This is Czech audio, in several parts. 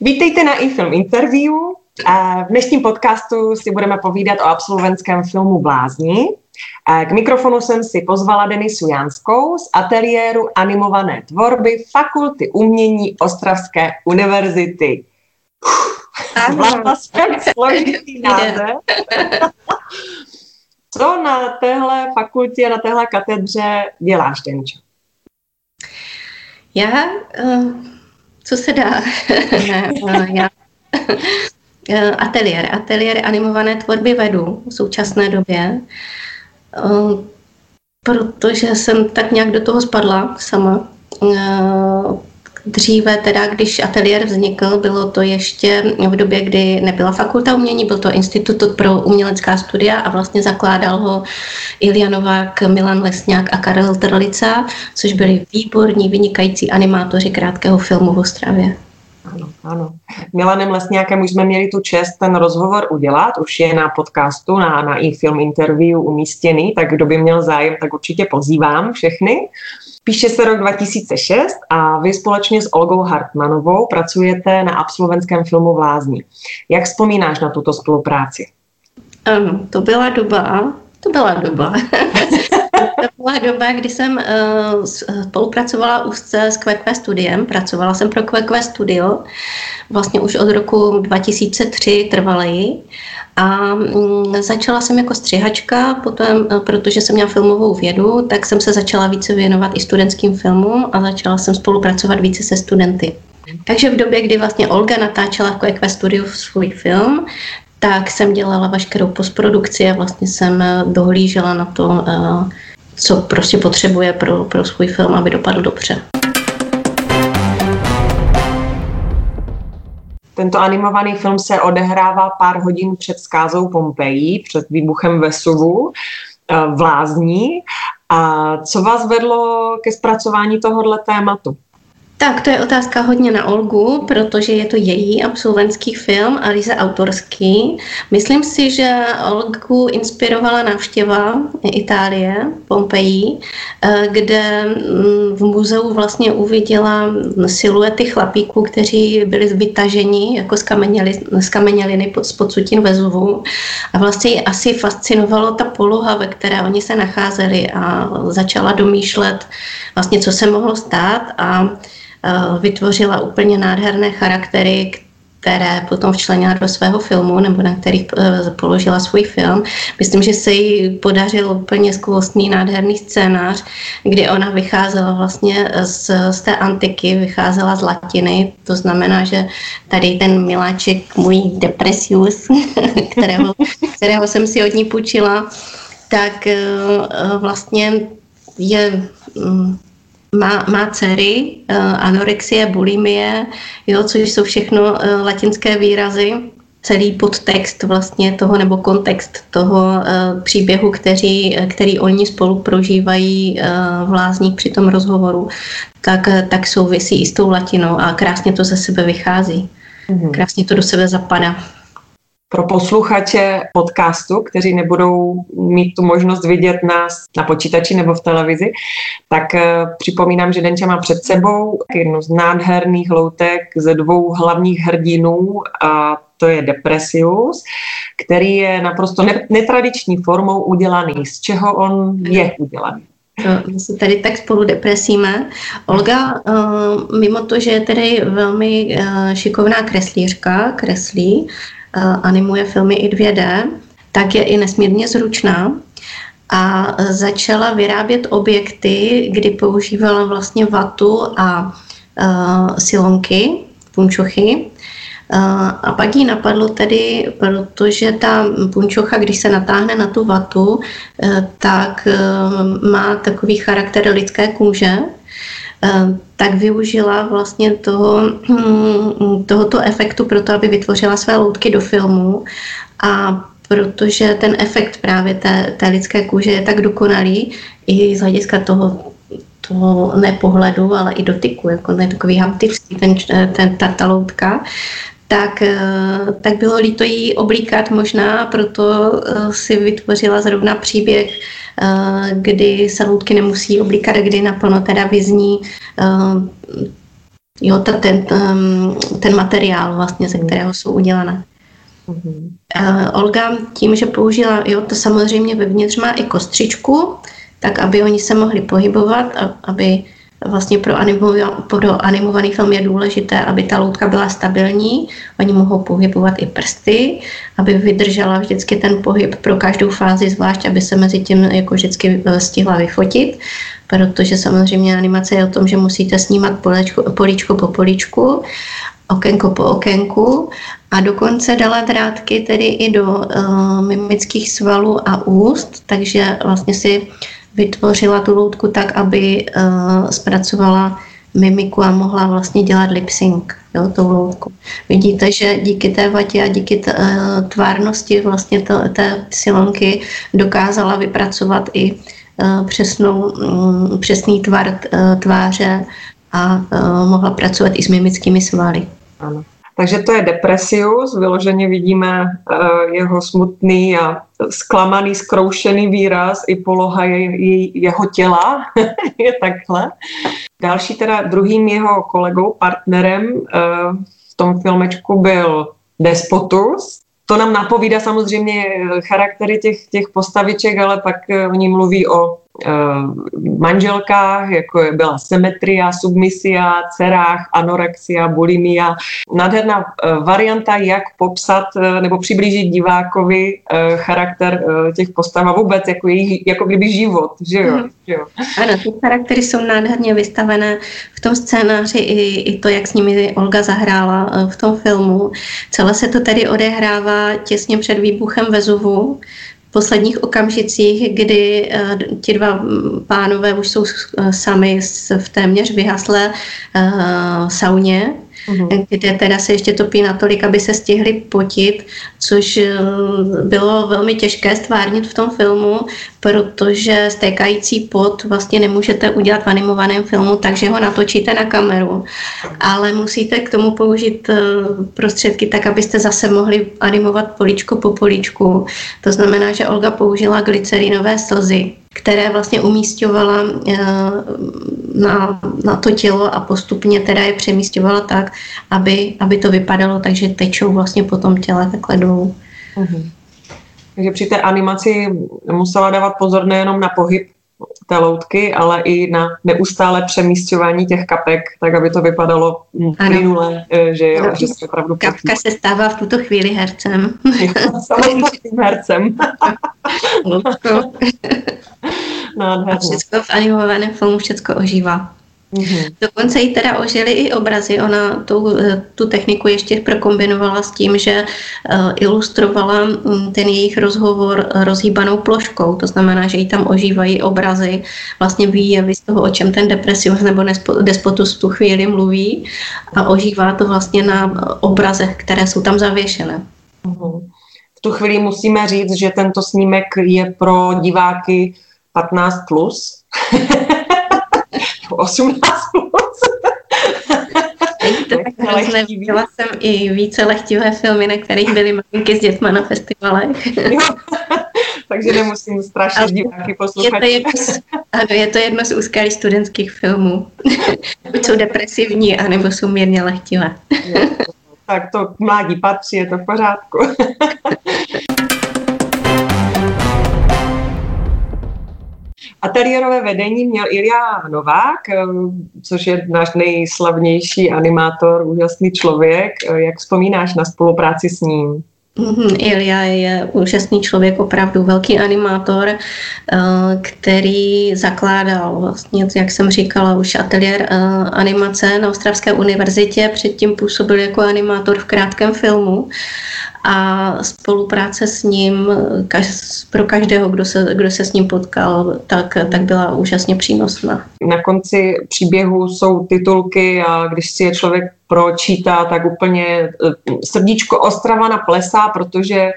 Vítejte na iFilm Interview. V dnešním podcastu si budeme povídat o absolventském filmu Blázni. K mikrofonu jsem si pozvala Denisu Janskou z ateliéru animované tvorby Fakulty umění Ostravské univerzity. Vlastně složitý název. Co na téhle fakultě, a na téhle katedře děláš, Denčo? Já, uh, co se dá, já uh, ateliér, ateliér animované tvorby vedu v současné době, uh, protože jsem tak nějak do toho spadla sama. Dříve teda, když ateliér vznikl, bylo to ještě v době, kdy nebyla fakulta umění, byl to Institut pro umělecká studia a vlastně zakládal ho Ilja Novák, Milan Lesňák a Karel Trlica, což byli výborní, vynikající animátoři krátkého filmu v Ostravě. Ano, ano. Milanem Lesňákem už jsme měli tu čest ten rozhovor udělat, už je na podcastu, na, na i-film interview umístěný, tak kdo by měl zájem, tak určitě pozývám všechny. Píše se rok 2006 a vy společně s Olgou Hartmanovou pracujete na absolventském filmu Vlázni. Jak vzpomínáš na tuto spolupráci? Ano, to byla doba, to byla doba. to byla doba, kdy jsem uh, spolupracovala úzce s QQ Studiem. Pracovala jsem pro QQ Studio vlastně už od roku 2003 trvaleji. A mm, začala jsem jako střihačka, potom, eh, protože jsem měla filmovou vědu, tak jsem se začala více věnovat i studentským filmům a začala jsem spolupracovat více se studenty. Takže v době, kdy vlastně Olga natáčela v QQ Studiu svůj film, tak jsem dělala veškerou postprodukci a vlastně jsem eh, dohlížela na to, eh, co prostě potřebuje pro, pro svůj film, aby dopadl dobře. Tento animovaný film se odehrává pár hodin před skázou Pompeji, před výbuchem Vesuvu eh, v Lázní. A co vás vedlo ke zpracování tohohle tématu? Tak, to je otázka hodně na Olgu, protože je to její absolventský film a Lize autorský. Myslím si, že Olgu inspirovala návštěva Itálie, Pompeji, eh, kde mm, v muzeu vlastně uviděla siluety chlapíků, kteří byli vytaženi jako z kameněliny z podsutin Vezuvu. A vlastně ji asi fascinovalo ta poloha, ve které oni se nacházeli a začala domýšlet vlastně, co se mohlo stát a vytvořila úplně nádherné charaktery, které potom včlenila do svého filmu, nebo na kterých eh, položila svůj film. Myslím, že se jí podařil úplně skvostný, nádherný scénář, kdy ona vycházela vlastně z, z té antiky, vycházela z latiny, to znamená, že tady ten miláček, můj depresius, kterého, kterého jsem si od ní půjčila, tak eh, vlastně je mm, má, má dcery, uh, anorexie, bulimie, jo, což jsou všechno uh, latinské výrazy, celý podtext vlastně toho nebo kontext toho uh, příběhu, který, který oni spolu prožívají uh, v lázních při tom rozhovoru, tak, tak souvisí i s tou latinou a krásně to ze sebe vychází. Mm-hmm. Krásně to do sebe zapadá pro posluchače podcastu, kteří nebudou mít tu možnost vidět nás na počítači nebo v televizi, tak uh, připomínám, že Denča má před sebou jednu z nádherných loutek ze dvou hlavních hrdinů a to je Depresius, který je naprosto netradiční formou udělaný. Z čeho on je udělaný? My se tady tak spolu depresíme. Olga, uh, mimo to, že je tedy velmi uh, šikovná kreslířka, kreslí, animuje filmy i 2D, tak je i nesmírně zručná a začala vyrábět objekty, kdy používala vlastně vatu a uh, silonky, punčochy. Uh, a pak jí napadlo tedy, protože ta punčocha, když se natáhne na tu vatu, uh, tak uh, má takový charakter lidské kůže, Eh, tak využila vlastně toho, hm, tohoto efektu pro to, aby vytvořila své loutky do filmu. A protože ten efekt právě té, té lidské kůže je tak dokonalý i z hlediska toho, toho ne pohledu, ale i dotyku, jako ne takový haptický ten, ten, ta, ta loutka, tak, eh, tak bylo líto jí oblíkat možná, proto eh, si vytvořila zrovna příběh Eh, kdy se loutky nemusí oblíkat, kdy naplno teda vyzní eh, jo, ta, ten, um, ten materiál vlastně, ze kterého jsou udělané. Uh, Olga tím, že použila, jo, to samozřejmě vevnitř má i kostřičku, tak aby oni se mohli pohybovat, a, aby vlastně pro, animo, pro animovaný film je důležité, aby ta loutka byla stabilní, oni mohou pohybovat i prsty, aby vydržela vždycky ten pohyb pro každou fázi zvlášť, aby se mezi tím jako vždycky eh, stihla vyfotit, protože samozřejmě animace je o tom, že musíte snímat polečko, políčko po políčku, okénko po okénku a dokonce dala drátky tedy i do uh, mimických svalů a úst, takže vlastně si vytvořila tu loutku tak, aby uh, zpracovala mimiku a mohla vlastně dělat lip sync, jo, tou loutku. Vidíte, že díky té vatě a díky t, uh, tvárnosti vlastně to, té silonky dokázala vypracovat i uh, přesnou, um, přesný tvar uh, tváře a uh, mohla pracovat i s mimickými svaly. Ano. Takže to je depresius, vyloženě vidíme uh, jeho smutný a zklamaný, zkroušený výraz, i poloha je, je, jeho těla je takhle. Další teda druhým jeho kolegou, partnerem uh, v tom filmečku byl Despotus, to nám napovídá samozřejmě charaktery těch, těch postaviček, ale pak oni mluví o Eh, manželkách, jako je byla symetria, submisia, dcerách, anorexia, bulimia. Nádherná eh, varianta, jak popsat eh, nebo přiblížit divákovi charakter těch postav a vůbec jako, jejich, jako kdyby život, že jo? Mm. Že jo? Ano, ty charaktery jsou nádherně vystavené v tom scénáři i, i to, jak s nimi Olga zahrála v tom filmu. Celé se to tady odehrává těsně před výbuchem Vezuvu, posledních okamžicích, kdy uh, ti dva pánové už jsou uh, sami v téměř vyhaslé uh, sauně, mm-hmm. kde teda se ještě topí natolik, aby se stihli potit, což eh, bylo velmi těžké stvárnit v tom filmu, protože stékající pot vlastně nemůžete udělat v animovaném filmu, takže ho natočíte na kameru, ale musíte k tomu použít eh, prostředky tak, abyste zase mohli animovat políčko po políčku. To znamená, že Olga použila glycerinové slzy, které vlastně umístěvala eh, na, na to tělo a postupně teda je přemístěvala tak, aby, aby to vypadalo tak, že tečou vlastně po tom těle takhle dolů. Mm-hmm. Takže při té animaci musela dávat pozor nejenom na pohyb té loutky, ale i na neustále přemístování těch kapek, tak aby to vypadalo plynule, eh, že, jo, no, že se opravdu Kapka se stává v tuto chvíli hercem. Samozřejmě hercem. Nádherně. A všechno v animovaném filmu všechno ožívá. Mm-hmm. Dokonce jí teda ožili i obrazy. Ona tu, tu techniku ještě prokombinovala s tím, že uh, ilustrovala mm, ten jejich rozhovor rozhýbanou ploškou. To znamená, že jí tam ožívají obrazy, vlastně výjevy z toho, o čem ten depresiv nebo despotus v tu chvíli mluví a ožívá to vlastně na obrazech, které jsou tam zavěšené. Mm-hmm. V tu chvíli musíme říct, že tento snímek je pro diváky 15 plus. 18 plus. to tak hrozné. Viděla jsem i více lehtivé filmy, na kterých byly maminky s dětma na festivalech. takže nemusím strašit diváky poslouchat. Je to jedno z, ano, je to jedno z úzkých studentských filmů. Buď jsou depresivní, anebo jsou mírně lehtivé. tak to mládí patří, je to v pořádku. Ateliérové vedení měl Ilja Novák, eh, což je náš nejslavnější animátor, úžasný člověk. Eh, jak vzpomínáš na spolupráci s ním? Mm-hmm, Ilja je úžasný člověk, opravdu velký animátor, eh, který zakládal vlastně, jak jsem říkala, už ateliér animace na Ostravské univerzitě, předtím působil jako animátor v krátkém filmu a spolupráce s ním kaž, pro každého, kdo se, kdo se s ním potkal, tak, tak byla úžasně přínosná. Na konci příběhu jsou titulky a když si je člověk pročítá, tak úplně eh, srdíčko Ostrava na plesá, protože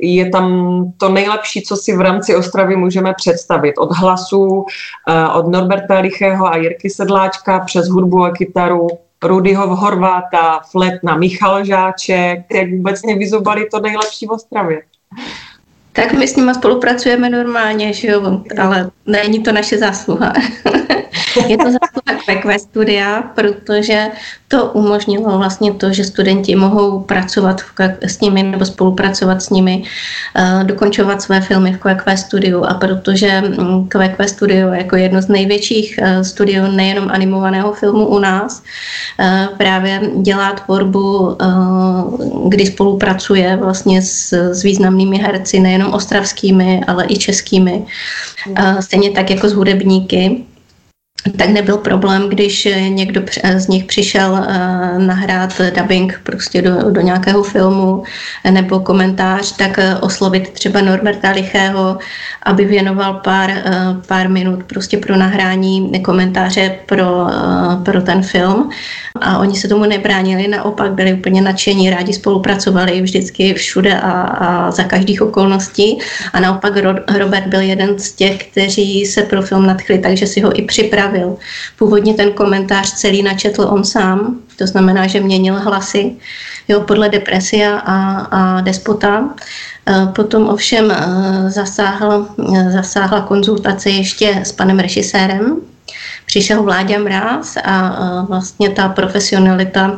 je tam to nejlepší, co si v rámci Ostravy můžeme představit. Od hlasu, eh, od Norberta Lichého a Jirky Sedláčka přes hudbu a kytaru Rudyho Horváta, Fletna, Michal Žáček, jak vůbec mě vyzobali to nejlepší v Ostravě. Tak my s nimi spolupracujeme normálně, že jo, ale není to naše zásluha. Je to zásluha QQ studia, protože to umožnilo vlastně to, že studenti mohou pracovat s nimi nebo spolupracovat s nimi, uh, dokončovat své filmy v QQ studiu a protože QQ mm, studio jako jedno z největších uh, studiů nejenom animovaného filmu u nás, uh, právě dělá tvorbu, kdy spolupracuje vlastně s, s významnými herci, nejenom ostravskými, ale i českými. Stejně tak jako s hudebníky tak nebyl problém, když někdo z nich přišel uh, nahrát dubbing prostě do, do nějakého filmu nebo komentář, tak oslovit třeba Norberta Lichého, aby věnoval pár, pár minut prostě pro nahrání komentáře pro, pro ten film. A oni se tomu nebránili, naopak byli úplně nadšení, rádi spolupracovali vždycky všude a, a za každých okolností. A naopak Robert byl jeden z těch, kteří se pro film nadchli, takže si ho i připravili připravil. Původně ten komentář celý načetl on sám, to znamená, že měnil hlasy jo, podle depresia a, a despota. E, potom ovšem e, zasáhl, e, zasáhla konzultace ještě s panem režisérem, přišel Vláďa Mráz a vlastně ta profesionalita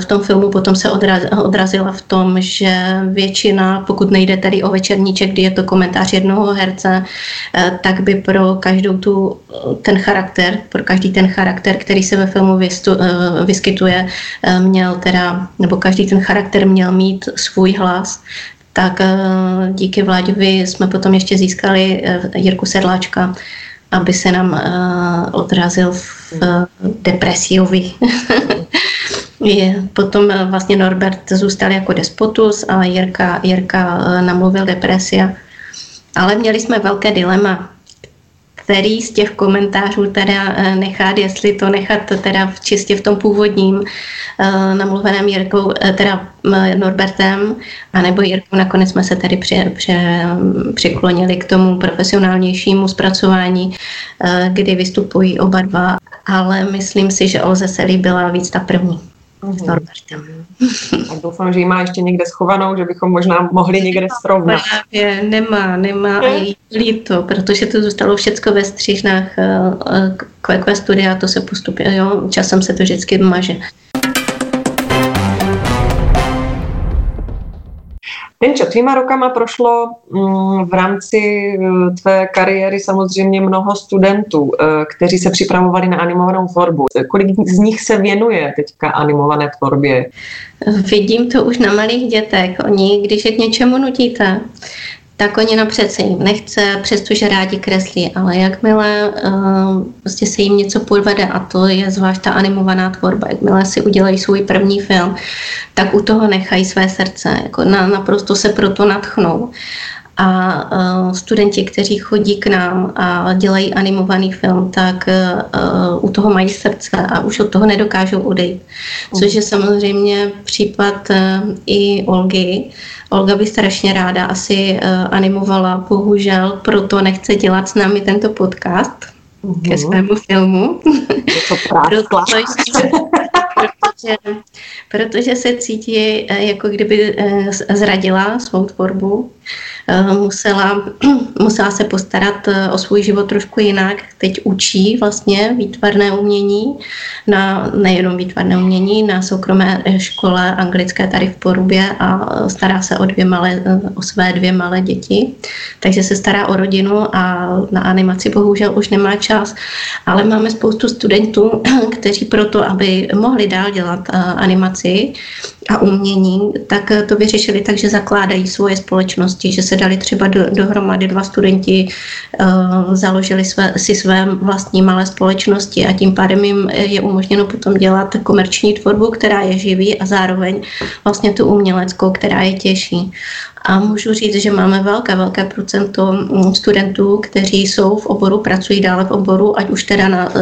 v tom filmu potom se odrazila v tom, že většina, pokud nejde tedy o večerníček, kdy je to komentář jednoho herce, tak by pro každou tu ten charakter, pro každý ten charakter, který se ve filmu vyskytuje, měl teda, nebo každý ten charakter měl mít svůj hlas, tak díky Vláďovi jsme potom ještě získali Jirku Sedláčka, aby se nám uh, odrazil v uh, depresiovi. Je, potom uh, vlastně Norbert zůstal jako despotus a Jirka, Jirka uh, namluvil depresia. Ale měli jsme velké dilema, který z těch komentářů teda eh, nechat, jestli to nechat teda v, čistě v tom původním uh, namluveném Jirkou, uh, teda Norbertem, anebo Jirkou nakonec jsme se tedy při, při, přiklonili k tomu profesionálnějšímu zpracování, kdy vystupují oba dva, ale myslím si, že Olze se líbila víc ta první. Mm-hmm. S Norbertem. A doufám, že ji má ještě někde schovanou, že bychom možná mohli někde srovnat. Právě nemá, nemá a je líto, protože to zůstalo všechno ve střížnách QQ eh, eh, studia, to se postupně, jo, časem se to vždycky maže. Tenčo, tvýma rokama prošlo mm, v rámci eh, tvé kariéry samozřejmě mnoho studentů, eh, kteří se připravovali na animovanou tvorbu. Kolik z nich se věnuje teďka animované tvorbě? Vidím to už na malých dětech. Oni, když je k něčemu nutíte, tak oni napřed se jim nechce, přestože rádi kreslí, ale jakmile uh, prostě se jim něco podvede, a to je zvlášť ta animovaná tvorba, jakmile si udělají svůj první film, tak u toho nechají své srdce, jako na, naprosto se proto natchnou. A uh, studenti, kteří chodí k nám a dělají animovaný film, tak uh, u toho mají srdce a už od toho nedokážou odejít. Což je samozřejmě případ uh, i Olgy, Olga by strašně ráda asi animovala, bohužel proto nechce dělat s námi tento podcast ke svému filmu. Je to protože, protože, protože se cítí, uh, jako kdyby uh, zradila svou tvorbu Eh, musela, musela se postarat eh, o svůj život trošku jinak. Teď učí vlastně výtvarné umění, na, nejenom výtvarné umění, na soukromé škole anglické tady v Porubě a stará se o, dvě malé, eh, o své dvě malé děti. Takže se stará o rodinu a na animaci bohužel už nemá čas. Ale máme spoustu studentů, kteří proto, aby mohli dál dělat animaci a umění, tak to vyřešili tak, že zakládají svoje společnosti, že se dali třeba do, dohromady dva studenti, uh, založili své, si své vlastní malé společnosti a tím pádem jim je umožněno potom dělat komerční tvorbu, která je živý a zároveň vlastně tu uměleckou, která je těžší. A můžu říct, že máme velké, velké procento mm, studentů, kteří jsou v oboru, pracují dále v oboru, ať už teda na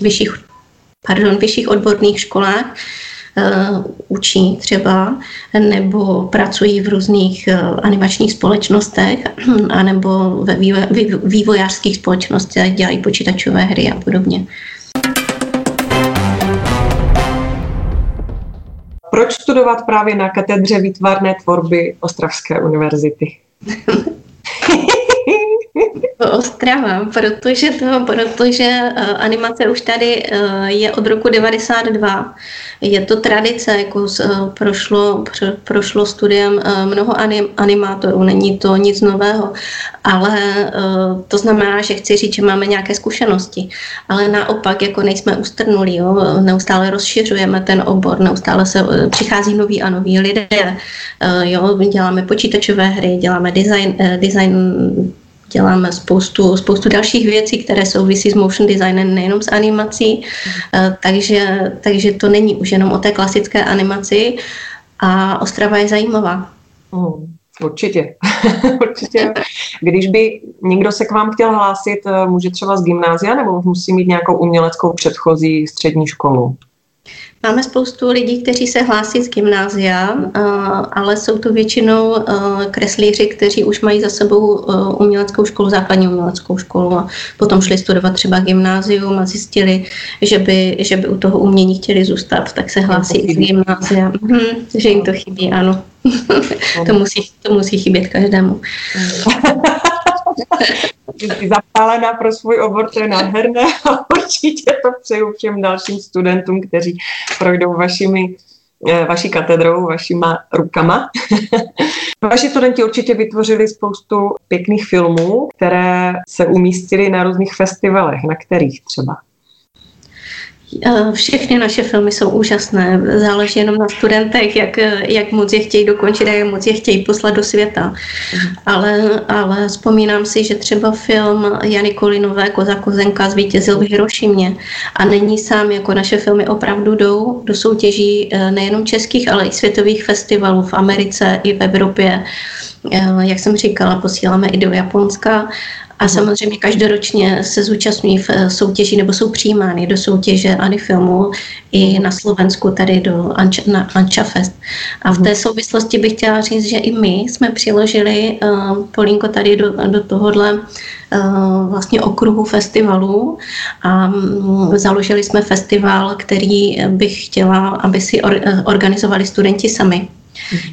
vyšších, pardon, vyšších odborných školách, uh, učí třeba, nebo pracují v různých uh, animačních společnostech, anebo ve vývojářských společnostech, dělají počítačové hry a podobně. Proč studovat právě na katedře výtvarné tvorby Ostravské univerzity? Ostrava, protože to, protože uh, animace už tady uh, je od roku 92. Je to tradice, jako uh, prošlo, pro, prošlo studiem mnoho anim, animátorů, není to nic nového, ale to znamená, že chci říct, že máme nějaké zkušenosti, ale naopak, jako nejsme ustrnulí, jo, neustále rozšiřujeme ten obor, neustále se přichází noví a noví lidé, jo, děláme počítačové hry, děláme design, design děláme spoustu, spoustu dalších věcí, které souvisí s motion designem, nejenom s animací, mm. takže, takže to není už jenom o té klasické animaci a Ostrava je zajímavá. Mm. Určitě. Určitě. Když by někdo se k vám chtěl hlásit, eh, může třeba z gymnázia nebo musí mít nějakou uměleckou předchozí střední školu? Máme spoustu lidí, kteří se hlásí z gymnázia, ale jsou to většinou kreslíři, kteří už mají za sebou uměleckou školu, základní uměleckou školu a potom šli studovat třeba gymnázium a zjistili, že by, že by u toho umění chtěli zůstat, tak se hlásí z gymnázia. Hm, že jim to chybí, ano. to, musí, to musí chybět každému. zapálená pro svůj obor, to je nádherné a určitě to přeju všem dalším studentům, kteří projdou vašimi eh, vaší katedrou, vašima rukama. Vaši studenti určitě vytvořili spoustu pěkných filmů, které se umístily na různých festivalech. Na kterých třeba? Eh, všechny naše filmy jsou úžasné, záleží jenom na studentech, jak, jak moc je chtějí dokončit a jak moc je chtějí poslat do světa. Ale, ale vzpomínám si, že třeba film Jany Kolinové Koza Kozenka zvítězil v Hirošimě a není sám, jako naše filmy opravdu jdou do soutěží eh, nejenom českých, ale i světových festivalů v Americe i v Evropě. Eh, jak jsem říkala, posíláme i do Japonska a samozřejmě každoročně se zúčastňují v eh, soutěži nebo jsou přijímány do soutěže Anifilmu i na Slovensku tady do Anča, na Anča Fest. A v té souvislosti bych chtěla říct, že i my jsme přiložili uh, Polínko tady do, do tohohle uh, vlastně okruhu festivalů a um, založili jsme festival, který bych chtěla, aby si or, organizovali studenti sami.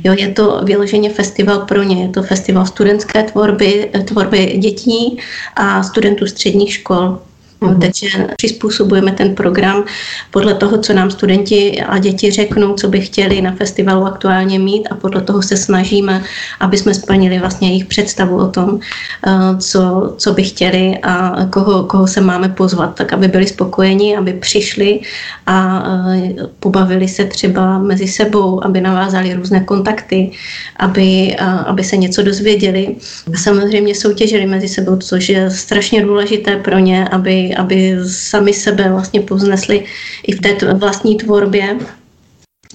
Jo, je to vyloženě festival pro ně, je to festival studentské tvorby, tvorby dětí a studentů středních škol. Mm-hmm. Takže přizpůsobujeme ten program podle toho, co nám studenti a děti řeknou, co by chtěli na festivalu aktuálně mít a podle toho se snažíme, aby jsme splnili vlastně jejich představu o tom, eh, co, co by chtěli a koho, koho se máme pozvat, tak aby byli spokojeni, aby přišli a eh, pobavili se třeba mezi sebou, aby navázali různé kontakty, aby, aby se něco dozvěděli a samozřejmě soutěžili mezi sebou, což je strašně důležité pro ně, aby aby, sami sebe vlastně povznesli i v té vlastní tvorbě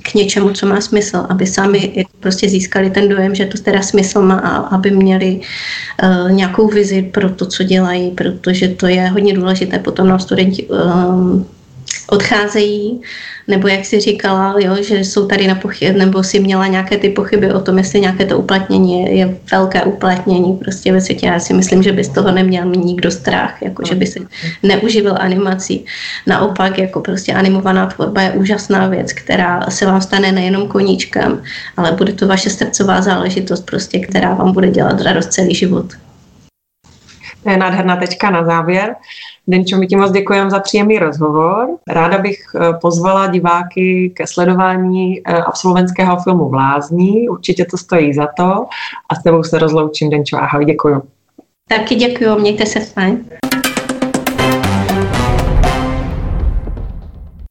k něčemu, co má smysl, aby sami prostě získali ten dojem, že to teda smysl má a aby měli uh, nějakou vizi pro to, co dělají, protože to je hodně důležité potom nám studenti uh, odcházejí, nebo jak si říkala, jo, že jsou tady na pochyb, nebo si měla nějaké ty pochyby o tom, jestli nějaké to uplatnění je, je velké uplatnění prostě ve světě. Já si myslím, že by z toho neměl mít nikdo strach, jako že by se neuživil animací. Naopak, jako prostě animovaná tvorba je úžasná věc, která se vám stane nejenom koníčkem, ale bude to vaše srdcová záležitost, prostě, která vám bude dělat radost celý život. To je nádherná tečka na závěr. Denčo, my ti moc děkujeme za příjemný rozhovor. Ráda bych eh, pozvala diváky ke sledování eh, absolventského filmu Vlázní. Určitě to stojí za to. A s tebou se rozloučím, Denčo. Ahoj, děkuju. Taky děkuju, mějte se fajn.